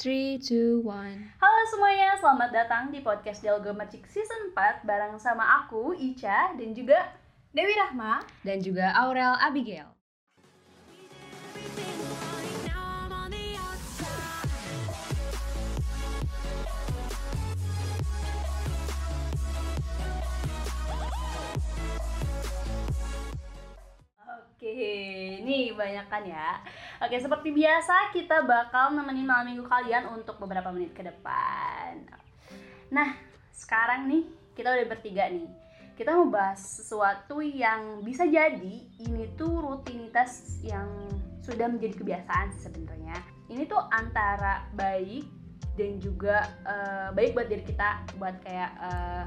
3, 2, 1 Halo semuanya, selamat datang di podcast Dialog Magic Season 4 bareng sama aku, Ica, dan juga Dewi Rahma. Dan juga Aurel Abigail. Oke, nih banyak kan ya Oke, seperti biasa kita bakal nemenin malam minggu kalian untuk beberapa menit ke depan. Nah, sekarang nih kita udah bertiga nih. Kita mau bahas sesuatu yang bisa jadi ini tuh rutinitas yang sudah menjadi kebiasaan sih sebenarnya. Ini tuh antara baik dan juga eh, baik buat diri kita buat kayak eh,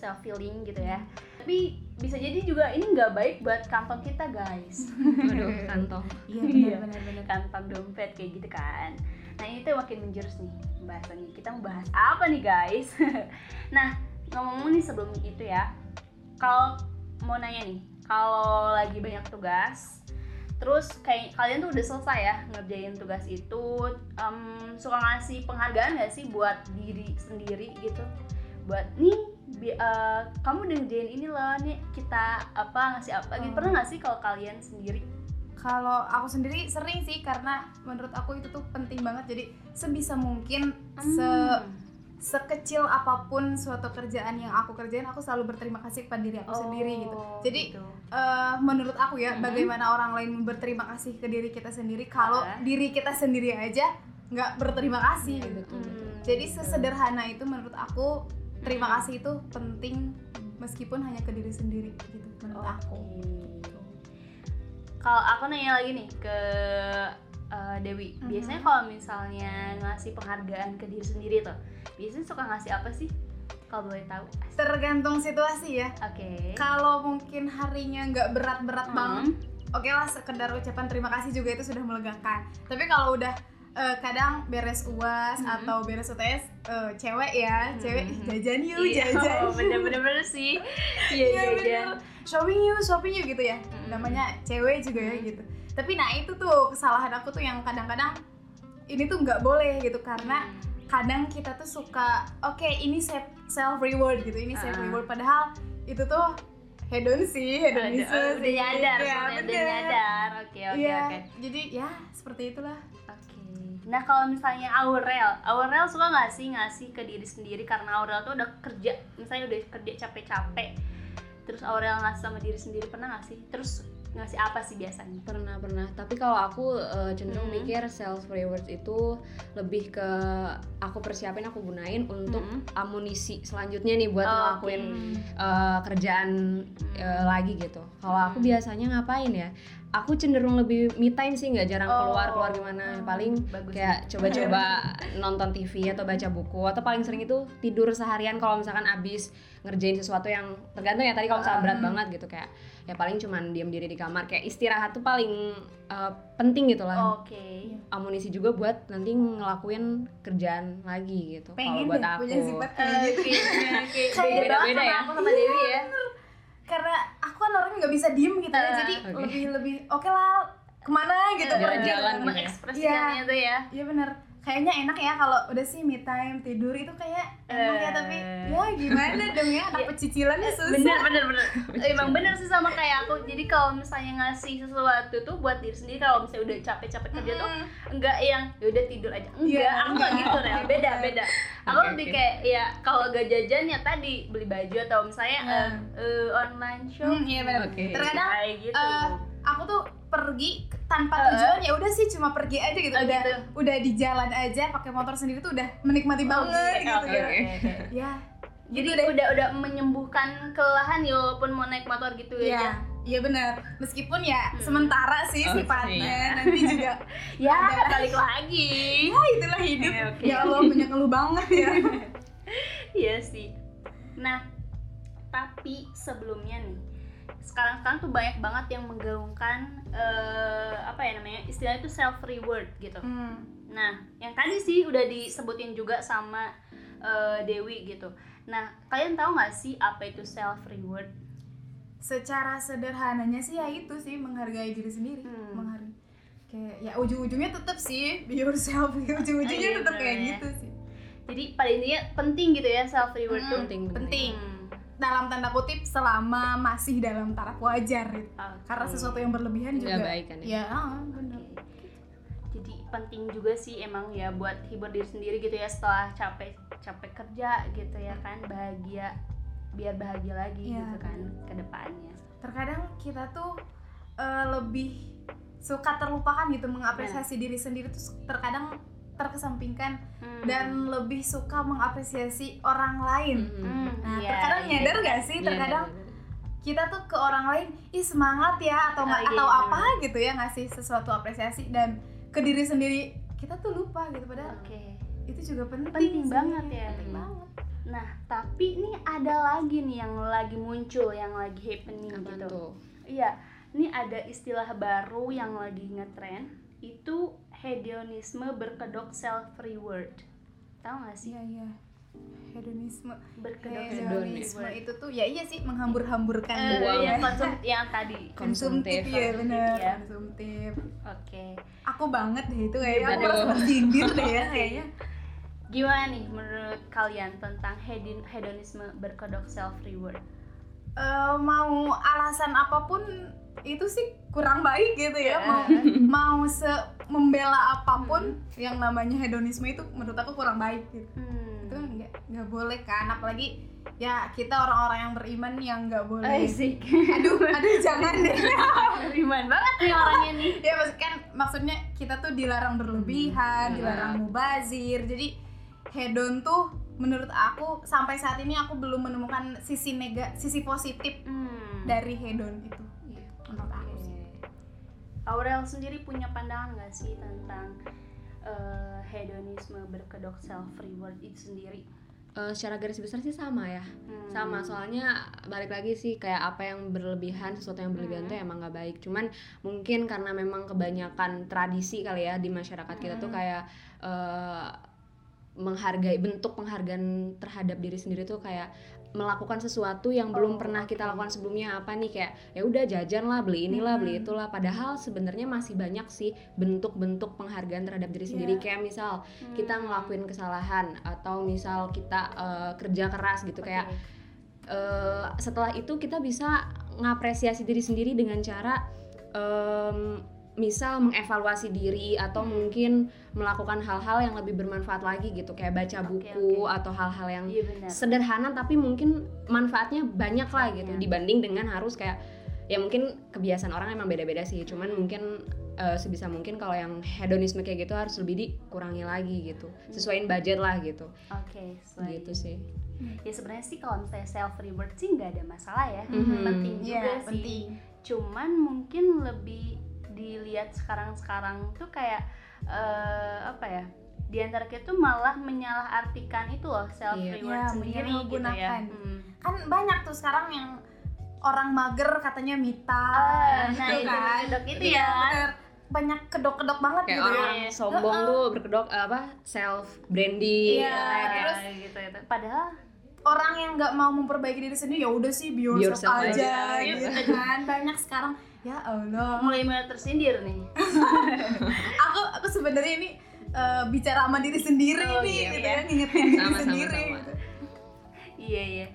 self feeling gitu ya tapi bisa jadi juga ini nggak baik buat kantong kita guys. Waduh, kantong. Iya Iya. benar benar kantong dompet kayak gitu kan. Nah ini tuh makin menjurus nih pembahasannya. Kita mau bahas apa nih guys? Nah ngomong nih sebelum itu ya kalau mau nanya nih kalau lagi banyak tugas terus kayak kalian tuh udah selesai ya ngerjain tugas itu em, suka ngasih penghargaan gak sih buat diri sendiri gitu? Buat nih bi- eh, kamu udah ngerjain ini loh nih kita apa ngasih apa gitu Oh. pernah gak sih kalau kalian sendiri Kalau aku sendiri sering sih karena menurut aku itu tuh penting banget jadi sebisa mungkin se Hmm. sekecil apa pun suatu kerjaan yang aku kerjain aku selalu berterima kasih kepada diri aku sendiri gitu. Oh, Jadi, gitu. Eh, menurut aku ya Mhm. bagaimana orang lain berterima kasih ke diri kita sendiri kalau Ah. diri kita sendiri aja nggak berterima kasih Iya, gitu. Hmm, Jadi sesederhana itu menurut aku terima kasih itu penting meskipun hanya ke diri sendiri gitu menurut aku. Oke. Kalau aku nanya lagi nih ke uh, Dewi, Mhm. biasanya kalau misalnya ngasih penghargaan ke diri sendiri tuh, biasanya suka ngasih apa sih? Kalau boleh tahu. Tergantung situasi ya. Oke. Kalau mungkin harinya nggak berat-berat Hmm. banget, oke lah sekedar ucapan terima kasih juga itu sudah melegakan. Tapi kalau udah eh, kadang beres uas Mhm. atau beres UTS eh, cewek ya, cewek jajan yuk, Iya, jajan. oh, bener-bener bener sih. Iya, Iya, iya, bener. Shopping yuk, shopping yuk gitu ya. Mhm. Namanya cewek juga ya Mhm. gitu. Tapi nah itu tuh kesalahan aku tuh yang kadang-kadang ini tuh nggak boleh gitu karena kadang kita tuh suka oke ini self reward gitu ini self Ah. reward padahal itu tuh hedon sih hedonisme Udah, sih udah nyadar, Iya, udah nyadar. Oke, oke, Iya, oke. jadi ya seperti itulah Oke. Nah kalau misalnya Aurel, Aurel suka nggak sih ngasih ke diri sendiri karena Aurel tuh udah kerja, misalnya udah kerja capek-capek, terus Aurel ngasih sama diri sendiri pernah nggak sih? Terus ngasih apa sih biasanya? Pernah, pernah Tapi kalau aku eh, cenderung Hmm. mikir self rewards itu lebih ke aku persiapin, aku gunain untuk Hmm. amunisi selanjutnya nih buat Oke. ngelakuin eh, kerjaan eh, lagi gitu. Kalau aku Hmm. biasanya ngapain ya? Aku cenderung lebih me time sih, nggak jarang Oh. keluar keluar gimana. Paling Bagus. kayak coba-coba nonton TV atau baca buku atau paling sering itu tidur seharian kalau misalkan abis ngerjain sesuatu yang tergantung ya tadi kalau misalnya berat Hmm. banget gitu kayak ya paling cuman diam diri di kamar kayak istirahat tuh paling uh, penting gitu lah Oke. amunisi juga buat nanti ngelakuin kerjaan lagi gitu kalau buat aku punya sifat kayak gitu oke. Kayak Beda banget beda sama ya? aku sama Dewi ya. karena aku kan orangnya nggak bisa diem gitu ya Ah, jadi oke. lebih lebih oke lah ke mana gitu Biar pergi. jalan gitu ya. Mengekspresikannya tuh ya. Iya bener Kayaknya enak ya kalau udah sih me time tidur itu kayak enak ya Eh. tapi ya gimana dong ya anak Iya. pecicilannya susah. Bener, bener, bener. Emang bener sih sama kayak aku. Jadi kalau misalnya ngasih sesuatu tuh buat diri sendiri kalau misalnya udah capek-capek kerja tuh enggak yang ya udah tidur aja enggak Iya, aku nggak enggak. gitu Oke, beda beda aku lebih kayak ya kalau gak jajan ya tadi beli baju atau misalnya eh, eh, online shop Hmm, iya bener. Terkadang kayak gitu eh, aku tuh pergi tanpa tujuan ya udah sih cuma pergi aja gitu. Oh, udah gitu. udah di jalan aja pakai motor sendiri tuh udah menikmati banget Oke, gitu oke, ya. oke. Ya. jadi gitu udah udah menyembuhkan kelelahan ya walaupun mau naik motor gitu Iya, ya iya benar. Meskipun ya Hmm. sementara sih Oke. sifatnya nanti juga ya Ada. balik lagi ya itulah hidup. Oke, oke. Ya Allah punya keluh banget ya. Iya sih. Nah, tapi sebelumnya nih, sekarang sekarang tuh banyak banget yang menggaungkan eh, apa ya namanya istilahnya itu self reward gitu. Hmm. Nah, yang tadi sih udah disebutin juga sama eh, Dewi gitu. Nah, kalian tahu nggak sih apa itu self reward? Secara sederhananya sih ya itu sih menghargai diri sendiri, Hmm. menghargai. kayak ya ujung-ujungnya tetap sih be yourself ujung-ujungnya Iya, tetap kayak ya. gitu sih jadi pada intinya penting gitu ya self reward Hmm, tuh penting penting Hmm, dalam tanda kutip selama masih dalam taraf wajar gitu. oke. karena sesuatu yang berlebihan juga nggak baik kan ya ya ah, Oke. Jadi penting juga sih emang ya buat hibur diri sendiri gitu ya setelah capek capek kerja gitu ya kan bahagia biar bahagia lagi Iya. gitu kan ke depannya. terkadang kita tuh eh, lebih suka terlupakan gitu mengapresiasi diri sendiri tuh terkadang terkesampingkan Hmm. dan lebih suka mengapresiasi orang lain. Hmm, nah iya, terkadang iya, nyadar gak sih Iya, terkadang iya, iya. kita tuh ke orang lain ih semangat ya atau nggak Oh, iya, atau iya, apa gitu ya ngasih sesuatu apresiasi dan ke diri sendiri kita tuh lupa gitu padahal Oke. itu juga penting Penting sih. banget ya. penting banget Nah, tapi ini ada lagi nih yang lagi muncul, yang lagi happening Apaan gitu. tuh? Iya, ini ada istilah baru yang lagi ngetren, itu hedonisme berkedok self reward. Tahu gak sih? iya iya hedonisme Berkedok hedonisme reward. itu tuh ya iya sih menghambur-hamburkan Eh, Uang. yang konsum yang tadi. konsumtif Konsumtif. ya bener Iya. konsumtif Oke. aku banget deh itu kayaknya aku harus tersindir deh ya kayaknya Gimana nih menurut kalian tentang hedonisme berkedok self reward? Eh, mau alasan apa pun itu sih kurang baik gitu ya mau Eh, mau se membela apa pun yang namanya hedonisme itu menurut aku kurang baik gitu itu kan hmm. nggak nggak boleh kan apalagi ya kita orang-orang yang beriman yang nggak boleh Asik. aduh aduh jangan deh Beriman banget nih orangnya nih. ya maksud kan maksudnya kita tuh dilarang berlebihan Hmm. dilarang mubazir jadi hedon tuh menurut aku sampai saat ini aku belum menemukan sisi nega sisi positif Hmm. dari hedon itu Aurel sendiri punya pandangan nggak sih tentang eh, hedonisme berkedok self reward itu sendiri? Eh, secara garis besar sih sama ya Hmm. sama soalnya balik lagi sih kayak apa yang berlebihan sesuatu yang berlebihan Hmm. tuh emang nggak baik cuman mungkin karena memang kebanyakan tradisi kali ya di masyarakat kita tuh Hmm. kayak eh, menghargai bentuk penghargaan terhadap diri sendiri tuh kayak melakukan sesuatu yang belum pernah kita lakukan sebelumnya apa nih kayak ya udah jajan lah beli inilah beli itulah padahal sebenarnya masih banyak sih bentuk-bentuk penghargaan terhadap diri sendiri Iya. kayak misal Hmm. kita ngelakuin kesalahan atau misal kita eh, kerja keras gitu kayak Oke. eh, setelah itu kita bisa ngapresiasi diri sendiri dengan cara em, misal mengevaluasi diri atau Hmm. mungkin melakukan hal-hal yang lebih bermanfaat lagi gitu kayak baca buku oke. atau hal-hal yang Iya benar. sederhana tapi mungkin manfaatnya banyak lah gitu Banyak. dibanding dengan harus kayak ya mungkin kebiasaan orang emang beda-beda sih cuman mungkin eh, sebisa mungkin kalau yang hedonisme kayak gitu harus lebih dikurangi lagi gitu sesuaiin budget lah gitu Oke, selain gitu sih ya sebenarnya sih kalau misalnya self reward sih nggak ada masalah ya. Mhm. Penting Iya, juga sih. penting Cuman mungkin lebih dilihat sekarang-sekarang tuh kayak eh, apa ya? Di antara kita tuh malah menyalahartikan itu loh self Iya. reward Iya, sendiri gitu ya. Hmm. kan banyak tuh sekarang yang orang mager katanya mita Ah, nah gitu itu kan kedok itu Iya, ya. bener. banyak kedok-kedok banget kayak gitu ya orang Iya. sombong tuh berkedok apa self branding Iya, Kayak terus gitu itu. Padahal orang yang nggak mau memperbaiki diri sendiri ya udah sih be yourself, yourself aja, aja. gitu kan banyak sekarang ya Allah mulai mulai tersindir nih. aku aku sebenarnya ini eh, bicara sama diri sendiri Oh, nih iya. gitu Iya. ya ngingetin diri Sama, sama, sendiri sama. gitu. Iya iya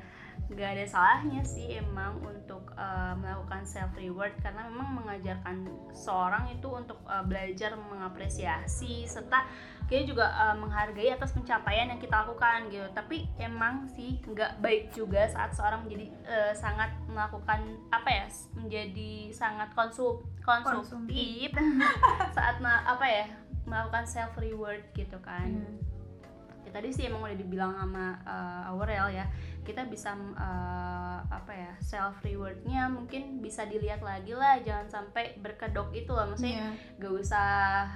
nggak ada salahnya sih emang untuk uh, melakukan self reward karena memang mengajarkan seorang itu untuk uh, belajar mengapresiasi serta kita juga uh, menghargai atas pencapaian yang kita lakukan gitu. Tapi emang sih nggak baik juga saat seorang menjadi uh, sangat melakukan apa ya menjadi sangat konsul konsumtif saat ma- apa ya melakukan self reward gitu kan. Hmm. ya tadi sih emang udah dibilang sama uh, Aurel ya kita bisa uh, apa ya self rewardnya mungkin bisa dilihat lagi lah jangan sampai berkedok itu loh maksudnya Iya. gak usah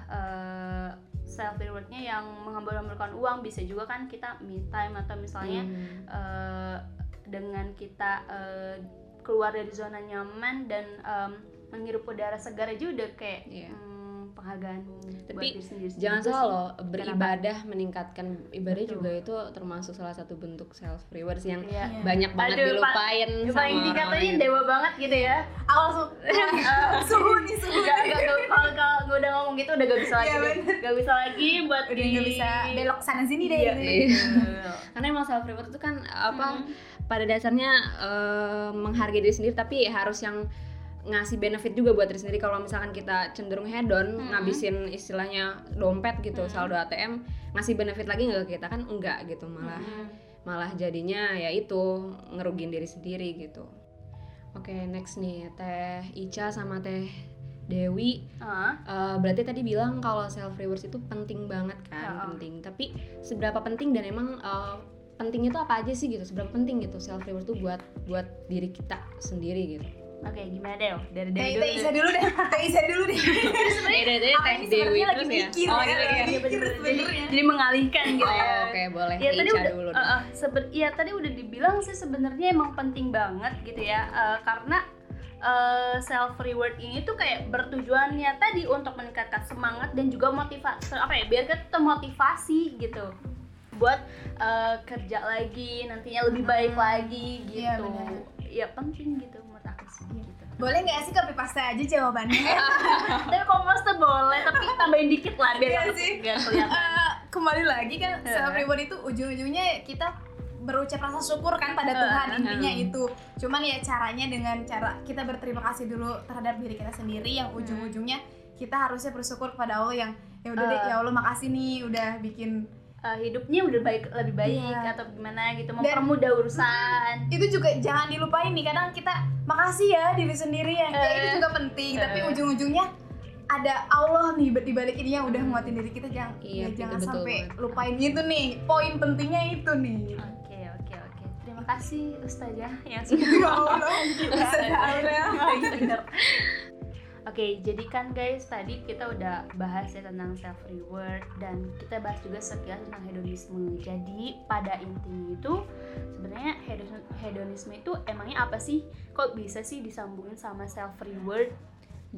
uh, self rewardnya yang menghambur-hamburkan uang bisa juga kan kita me time atau misalnya Hmm. uh, dengan kita uh, keluar dari zona nyaman dan um, menghirup udara segar aja udah kayak Iya. hmm, penghargaan buat Tapi diri sendiri Jangan salah loh, beribadah meningkatkan ibadah Betul. juga itu termasuk salah satu bentuk self reward yang Iya. Iya. banyak banget Aduh, dilupain Yang sama paling tadi gitu. dewa banget gitu ya Aku langsung suhu nih suhu. Gak, gak, gak, kalau kalau gue udah ngomong gitu udah gak bisa lagi Iya, deh. Gak bisa lagi buat Udah di nggak bisa belok sana sini deh. Iya, gitu. iya. Karena emang self reward itu kan apa Mm. pada dasarnya eh, menghargai diri sendiri tapi harus yang ngasih benefit juga buat diri sendiri. Kalau misalkan kita cenderung hedon Hmm. ngabisin istilahnya dompet gitu Hmm. saldo ATM ngasih benefit lagi nggak ke kita? Kan enggak gitu malah Mm. malah jadinya ya itu ngerugin diri sendiri gitu. Oke next nih teh Ica sama teh Dewi. Ah, Eh, berarti tadi bilang kalau self rewards itu penting banget kan? Ya. penting. Tapi seberapa penting dan emang eh, pentingnya itu apa aja sih gitu? Seberapa penting gitu self rewards itu buat buat diri kita sendiri gitu Oke, gimana Del? Dari Teh dari Teh Isa dulu deh. Teh Isa dulu deh. Eh, dari tadi Apa teh ini Dewi sebenarnya lagi terus ya mikir oh ya? iya iya. Iya, jadi, sebenarnya. jadi mengalihkan gitu ya. Oh, oke boleh Ya tadi udah, dulu eh, deh. eh, seben- ya tadi udah dibilang sih sebenarnya emang penting banget gitu ya, eh, karena self reward ini tuh kayak bertujuannya tadi untuk meningkatkan semangat dan juga motivasi apa ya biar kita termotivasi gitu buat eh, kerja lagi nantinya lebih baik lagi gitu. Iya, benar. Ya penting gitu. Gitu. Boleh nggak sih copy paste aja jawabannya? Tapi kompost tuh boleh, tapi tambahin dikit lah biar Iya sih. kelihatan. Eh, kembali lagi kan self reward itu ujung-ujungnya kita berucap rasa syukur kan pada Tuhan intinya itu cuman ya caranya dengan cara kita berterima kasih dulu terhadap diri kita sendiri yang ujung-ujungnya kita harusnya bersyukur kepada Allah yang ya udah deh Eh. ya Allah makasih nih udah bikin Eh, hidupnya udah baik lebih baik Iya. atau gimana gitu mempermudah urusan. itu juga jangan dilupain nih kadang kita makasih ya diri sendiri ya, Ya, Eh. itu juga penting tapi Eh. ujung-ujungnya ada Allah nih di balik ini yang udah nguatin diri kita jangan Iya, ya, jangan betul sampai lupain itu nih poin pentingnya itu nih Oke oke oke. Terima kasih Ustazah yang sudah ya Allah bisa Aura Oke, jadi kan guys tadi kita udah bahas ya tentang self reward dan kita bahas juga sekilas tentang hedonisme. Jadi pada intinya itu sebenarnya hedon- hedonisme itu emangnya apa sih? Kok bisa sih disambungin sama self reward?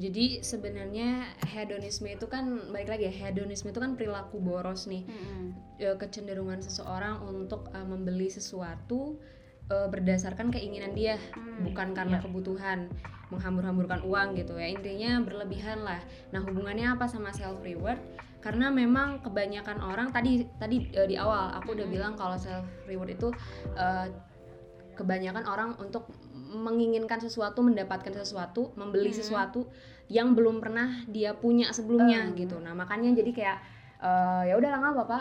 Jadi sebenarnya hedonisme itu kan balik lagi ya hedonisme itu kan perilaku boros nih e, kecenderungan seseorang untuk e, membeli sesuatu e, berdasarkan keinginan dia Hmm, bukan karena iya. kebutuhan menghambur-hamburkan uang gitu ya intinya berlebihan lah nah hubungannya apa sama self reward karena memang kebanyakan orang tadi tadi e, di awal aku udah Mhm. bilang kalau self reward itu e, kebanyakan orang untuk menginginkan sesuatu mendapatkan sesuatu membeli Mhm. sesuatu yang belum pernah dia punya sebelumnya Hmm. gitu nah makanya jadi kayak eh, ya udah lah nggak apa-apa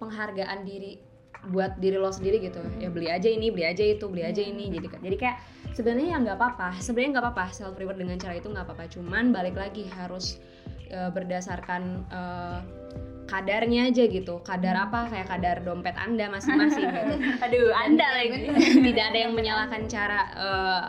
penghargaan diri buat diri lo sendiri gitu. Ya beli aja ini beli aja itu beli aja Iya. ini jadi jadi kayak sebenarnya ya nggak apa-apa. Sebenarnya nggak apa-apa. Self reward dengan cara itu nggak apa-apa. Cuman balik lagi harus eh, berdasarkan eh, kadarnya aja gitu. Kadar apa? Kayak kadar dompet anda masing-masing gitu. Aduh, Anda lagi. tidak ada yang menyalahkan cara eh,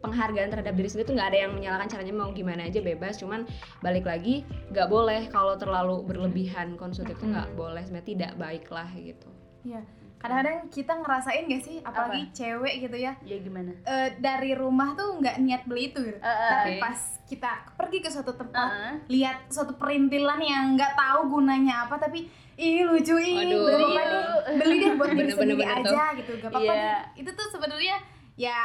penghargaan terhadap diri sendiri itu nggak ada yang menyalahkan caranya mau gimana aja bebas. Cuman balik lagi nggak boleh kalau terlalu berlebihan konsumtif itu nggak boleh. Sebenarnya tidak baik lah gitu Iya. Kadang-kadang kita ngerasain gak sih, apalagi cewek gitu ya, Ya gimana? eh, dari rumah tuh nggak niat beli itu gitu. Eh, eh, Tapi Oke. pas kita pergi ke suatu tempat, eh. lihat suatu perintilan yang nggak tahu gunanya apa, tapi ih lucu ih, apa-apa deh, beli deh buat diri sendiri bener tuh. aja gitu, gak apa-apa Iya. deh. Itu tuh sebenarnya ya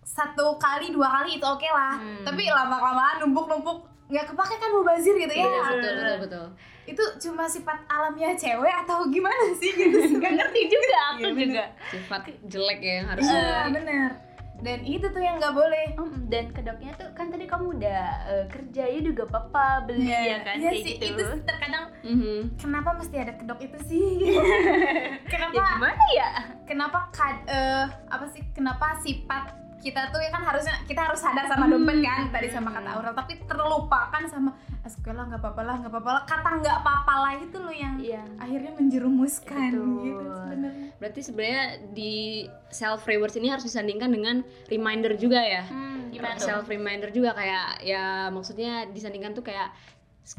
satu kali dua kali itu oke lah, Hmm. tapi lama-lamaan numpuk-numpuk nggak kepake kan mubazir gitu ya. Iya, betul betul betul Itu cuma sifat alamiah cewek atau gimana sih gitu sih? Gak ngerti juga aku Iya, bener. juga. sifat jelek ya yang harus Iya bener Dan itu tuh yang nggak boleh Mm, dan kedoknya tuh kan tadi kamu udah eh, kerja ya juga papa beli ya kan Iya kayak sih, gitu. itu terkadang Mhm. kenapa mesti ada kedok itu sih? kenapa Ya gimana ya? kenapa kad, eh, apa sih kenapa sifat kita tuh ya kan harusnya kita harus sadar sama dompet kan tadi sama kata Aurel tapi terlupakan sama "Ah, "Oke lah nggak apa-apa lah nggak apa-apa lah kata nggak apa-apa lah itu loh yang Iya. akhirnya menjerumuskan Betul. gitu sebenarnya berarti sebenarnya di self rewards ini harus disandingkan dengan reminder juga ya Hmm, gimana self reminder juga kayak ya maksudnya disandingkan tuh kayak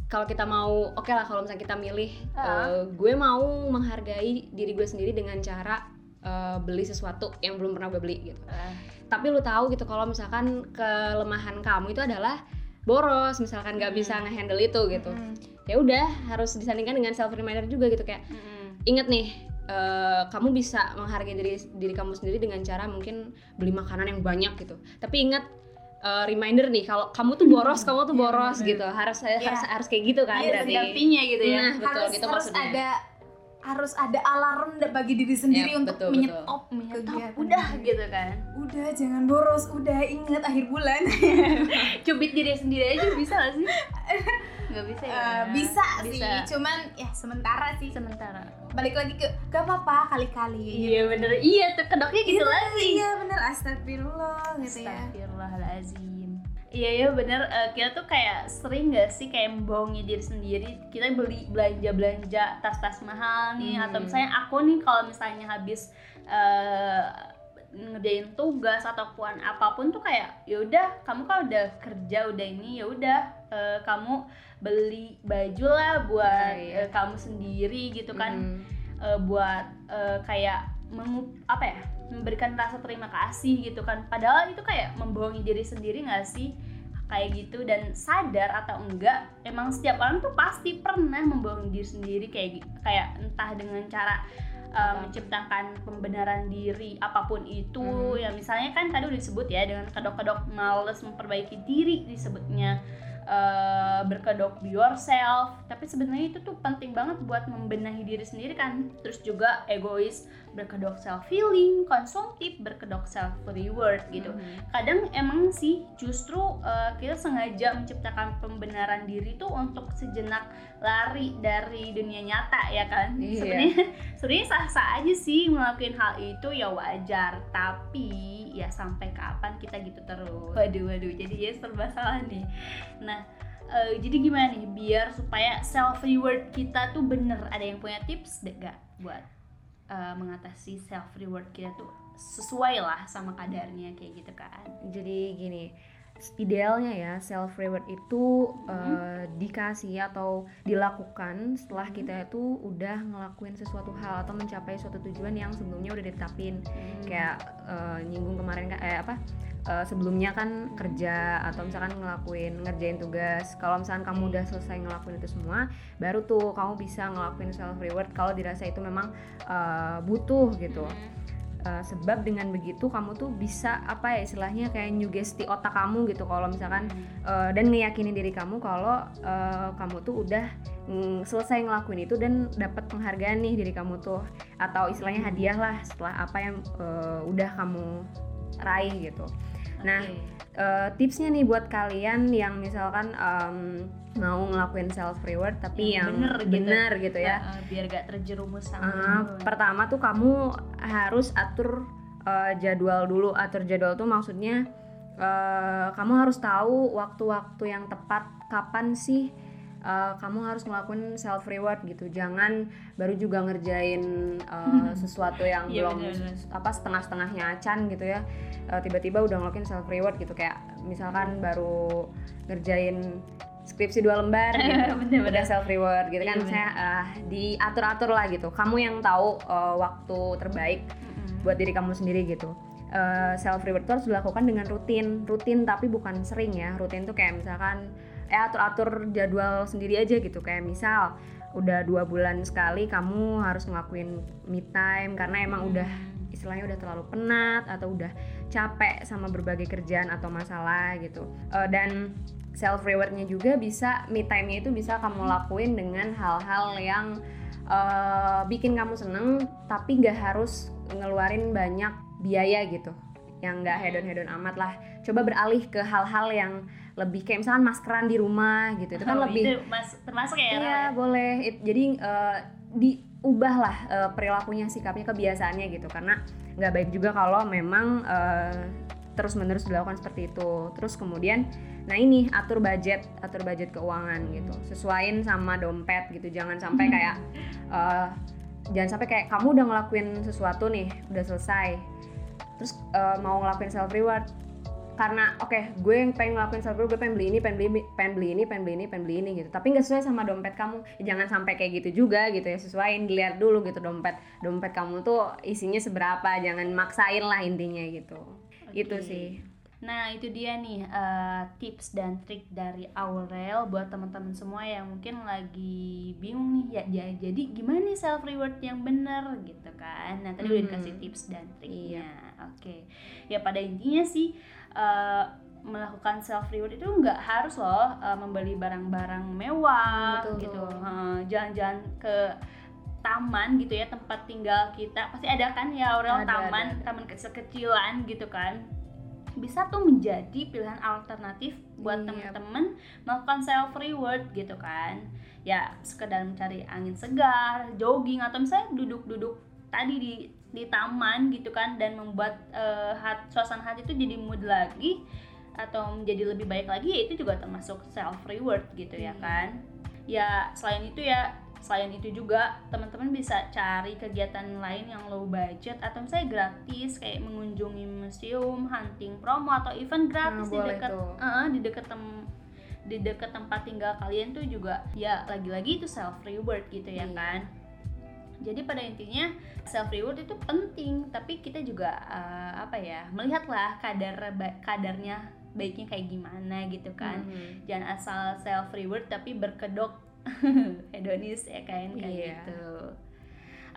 kalau kita mau oke lah kalau misalnya kita milih Ah. eh, gue mau menghargai diri gue sendiri dengan cara eh, beli sesuatu yang belum pernah gue beli gitu Ah, tapi lu tahu gitu kalau misalkan kelemahan kamu itu adalah boros misalkan nggak bisa Hmm. ngehandle itu gitu Mm. ya udah harus disandingkan dengan self reminder juga gitu kayak Mm-mm. inget nih eh, kamu bisa menghargai diri diri kamu sendiri dengan cara mungkin beli makanan yang banyak gitu tapi ingat eh, reminder nih kalau kamu tuh boros kamu tuh Iya, boros bener-bener. gitu harus harus Iya. harus kayak gitu kan Iya, berarti gitu ya Nah, betul harus gitu harus maksudnya ada harus ada alarm bagi diri sendiri Yap, untuk betul, menyetop Menyetop, kegiatan udah gitu kan? Udah jangan boros. Udah inget akhir bulan. Cubit diri sendiri aja bisa gak sih? Nggak bisa ya? Eh, bisa, Bisa. sih cuman ya sementara sih. Sementara. Balik lagi ke gak apa-apa kali-kali iya bener. Iya tuh kedoknya gitu lagi. iya bener. Astagfirullah gitu ya Iya ya bener Eh, kita tuh kayak sering gak sih kayak membohongi diri sendiri kita beli belanja belanja tas-tas mahal nih Hmm. atau misalnya aku nih kalau misalnya habis eh, ngerjain tugas ataupun apa pun tuh kayak ya udah kamu kan udah kerja udah ini ya udah eh, kamu beli baju lah buat Ah, iya. kamu sendiri gitu kan Mm. eh, buat eh, kayak mengu apa ya memberikan rasa terima kasih gitu kan. Padahal itu kayak membohongi diri sendiri nggak sih? Kayak gitu. Dan sadar atau enggak emang setiap orang tuh pasti pernah membohongi diri sendiri kayak kayak entah dengan cara uh, Apa? menciptakan pembenaran diri apa pun itu. Hmm. ya misalnya kan tadi udah disebut ya dengan kedok-kedok males memperbaiki diri disebutnya uh, berkedok be yourself tapi sebenarnya itu tuh penting banget buat membenahi diri sendiri kan terus juga egois berkedok self healing konsumtif berkedok self reward gitu Mhm. kadang emang sih justru uh, kita sengaja menciptakan pembenaran diri tuh untuk sejenak lari dari dunia nyata ya kan Iya. sebenarnya sebenarnya sah-sah aja sih ngelakuin hal itu ya wajar. Tapi ya sampai kapan kita gitu terus? Waduh waduh jadi ya serba salah nih. Nah eh, jadi gimana nih? Biar supaya self reward kita tuh bener. Ada yang punya tips deh gak buat eh, mengatasi self reward kita tuh sesuai lah sama kadarnya kayak gitu kan? Jadi gini idealnya ya self reward itu Mhm. eh, dikasih atau dilakukan setelah kita itu udah ngelakuin sesuatu hal atau mencapai suatu tujuan yang sebelumnya udah ditetapin. Kayak eh, nyinggung kemarin kan eh apa eh, sebelumnya kan kerja atau misalkan ngelakuin ngerjain tugas. Kalau misalkan kamu udah selesai ngelakuin itu semua baru tuh kamu bisa ngelakuin self reward kalau dirasa itu memang eh, butuh gitu. Hmm. Uh, sebab dengan begitu kamu tuh bisa apa ya istilahnya kayak nyugesti otak kamu gitu kalau misalkan uh, dan ngeyakinin diri kamu kalau uh, kamu tuh udah mm, selesai ngelakuin itu dan dapat penghargaan nih diri kamu tuh atau istilahnya hadiah lah setelah apa yang uh, udah kamu raih gitu. Nah, uh, tipsnya nih buat kalian yang misalkan um, mau ngelakuin self reward tapi Yang yang, bener gitu. bener gitu ya. Eh, biar gak terjerumus sama Uh, dulu. pertama tuh kamu harus atur uh, jadwal dulu. Atur jadwal tuh maksudnya uh, kamu harus tahu waktu-waktu yang tepat kapan sih uh, kamu harus ngelakuin self reward gitu. Jangan baru juga ngerjain uh, sesuatu yang Iya, belum bener-bener. apa setengah-setengahnya acan gitu ya. Uh, tiba-tiba udah ngelakuin self reward gitu. Kayak misalkan baru ngerjain skripsi dua lembar gitu. Bener-bener. udah self reward gitu kan. Iya, saya ah, diatur-atur lah gitu. Kamu yang tahu uh, waktu terbaik buat diri kamu sendiri gitu. Self reward itu harus dilakukan dengan rutin. Rutin tapi bukan sering ya. Rutin tuh kayak misalkan eh atur-atur jadwal sendiri aja gitu. Kayak misal udah dua bulan sekali kamu harus ngelakuin me time karena emang udah istilahnya udah terlalu penat atau udah capek sama berbagai kerjaan atau masalah gitu. Eh, dan self rewardnya juga bisa me time-nya itu bisa kamu lakuin dengan hal-hal yang eh, bikin kamu seneng tapi nggak harus ngeluarin banyak biaya gitu. Yang nggak hedon hedon amat lah. Coba beralih ke hal-hal yang lebih kayak misalkan maskeran di rumah gitu itu kan Oh, lebih itu mas- termasuk ya Iya ya? boleh. It- jadi eh, diubahlah eh, perilakunya, sikapnya, kebiasaannya gitu. Karena nggak baik juga kalau memang eh, terus-menerus dilakukan seperti itu. Terus kemudian, nah ini atur budget, atur budget keuangan gitu. Sesuaiin sama dompet gitu. Jangan sampai kayak eh, jangan sampai kayak kamu udah ngelakuin sesuatu nih, udah selesai. Terus eh, mau ngelakuin self reward karena oke gue yang pengen ngelakuin self gue pengen beli ini pengen beli pengen beli ini pengen beli ini pengen beli ini gitu tapi nggak sesuai sama dompet kamu Ya, jangan sampai kayak gitu juga gitu ya sesuaiin dilihat dulu gitu dompet dompet kamu tuh isinya seberapa jangan maksain lah intinya gitu itu Oke. sih Nah, itu dia nih eh, tips dan trik dari Aurel buat teman-teman semua yang mungkin lagi bingung nih ya, ya jadi gimana nih self reward yang bener gitu kan. Nah, tadi udah Mhm. dikasih tips dan triknya. Oke. Ya pada intinya sih eh, melakukan self reward itu nggak harus loh eh, membeli barang-barang mewah Betul gitu. Eh, Jalan-jalan ke taman gitu ya tempat tinggal kita pasti ada kan ya Aurel Ada, taman ada, ada. taman kecil-kecilan gitu kan bisa tuh menjadi pilihan alternatif buat Iya. temen-temen melakukan self reward gitu kan ya sekedar mencari angin segar jogging atau misalnya duduk-duduk tadi di di taman gitu kan dan membuat eh, hat, suasana hati itu jadi mood lagi atau menjadi lebih baik lagi ya itu juga termasuk self reward gitu ya Iya. kan ya selain itu ya selain itu juga teman-teman bisa cari kegiatan lain yang low budget atau misalnya gratis kayak mengunjungi museum, hunting promo atau event gratis Nah, di dekat eh, di dekat tem- di dekat tempat tinggal kalian tuh juga ya lagi-lagi itu self reward gitu ya Iya. kan. Jadi pada intinya self reward itu penting, tapi kita juga eh, apa ya melihatlah kadar kadarnya baiknya kayak gimana gitu kan. Mhm. jangan asal self reward tapi berkedok. Hedonis ya kan kayak Iya. gitu.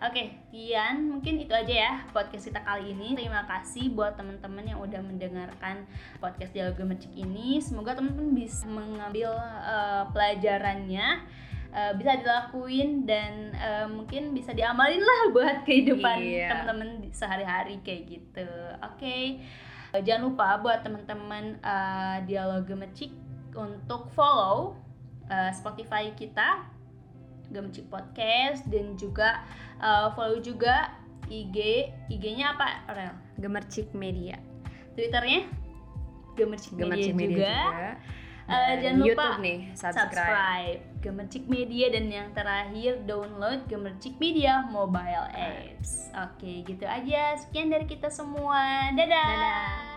Oke Kian mungkin itu aja ya podcast kita kali ini. Terima kasih buat teman-teman yang udah mendengarkan podcast dialog gemercik ini. Semoga teman-teman bisa mengambil eh, pelajarannya eh, bisa dilakuin dan eh, mungkin bisa diamalin lah buat kehidupan Iya. teman-teman sehari-hari kayak gitu oke Eh, jangan lupa buat teman-teman eh, dialog gemercik untuk follow eh, Spotify kita Gemercik Podcast dan juga eh, follow juga IG IG-nya apa Rel? Gemercik Media. Twitternya Gemercik, Gemercik Media, Media juga, juga. Eh, Dan jangan lupa YouTube nih, subscribe. subscribe Gemercik Media dan yang terakhir download Gemercik Media mobile apps. Oke, gitu aja. Sekian dari kita semua. Dadah. Dadah.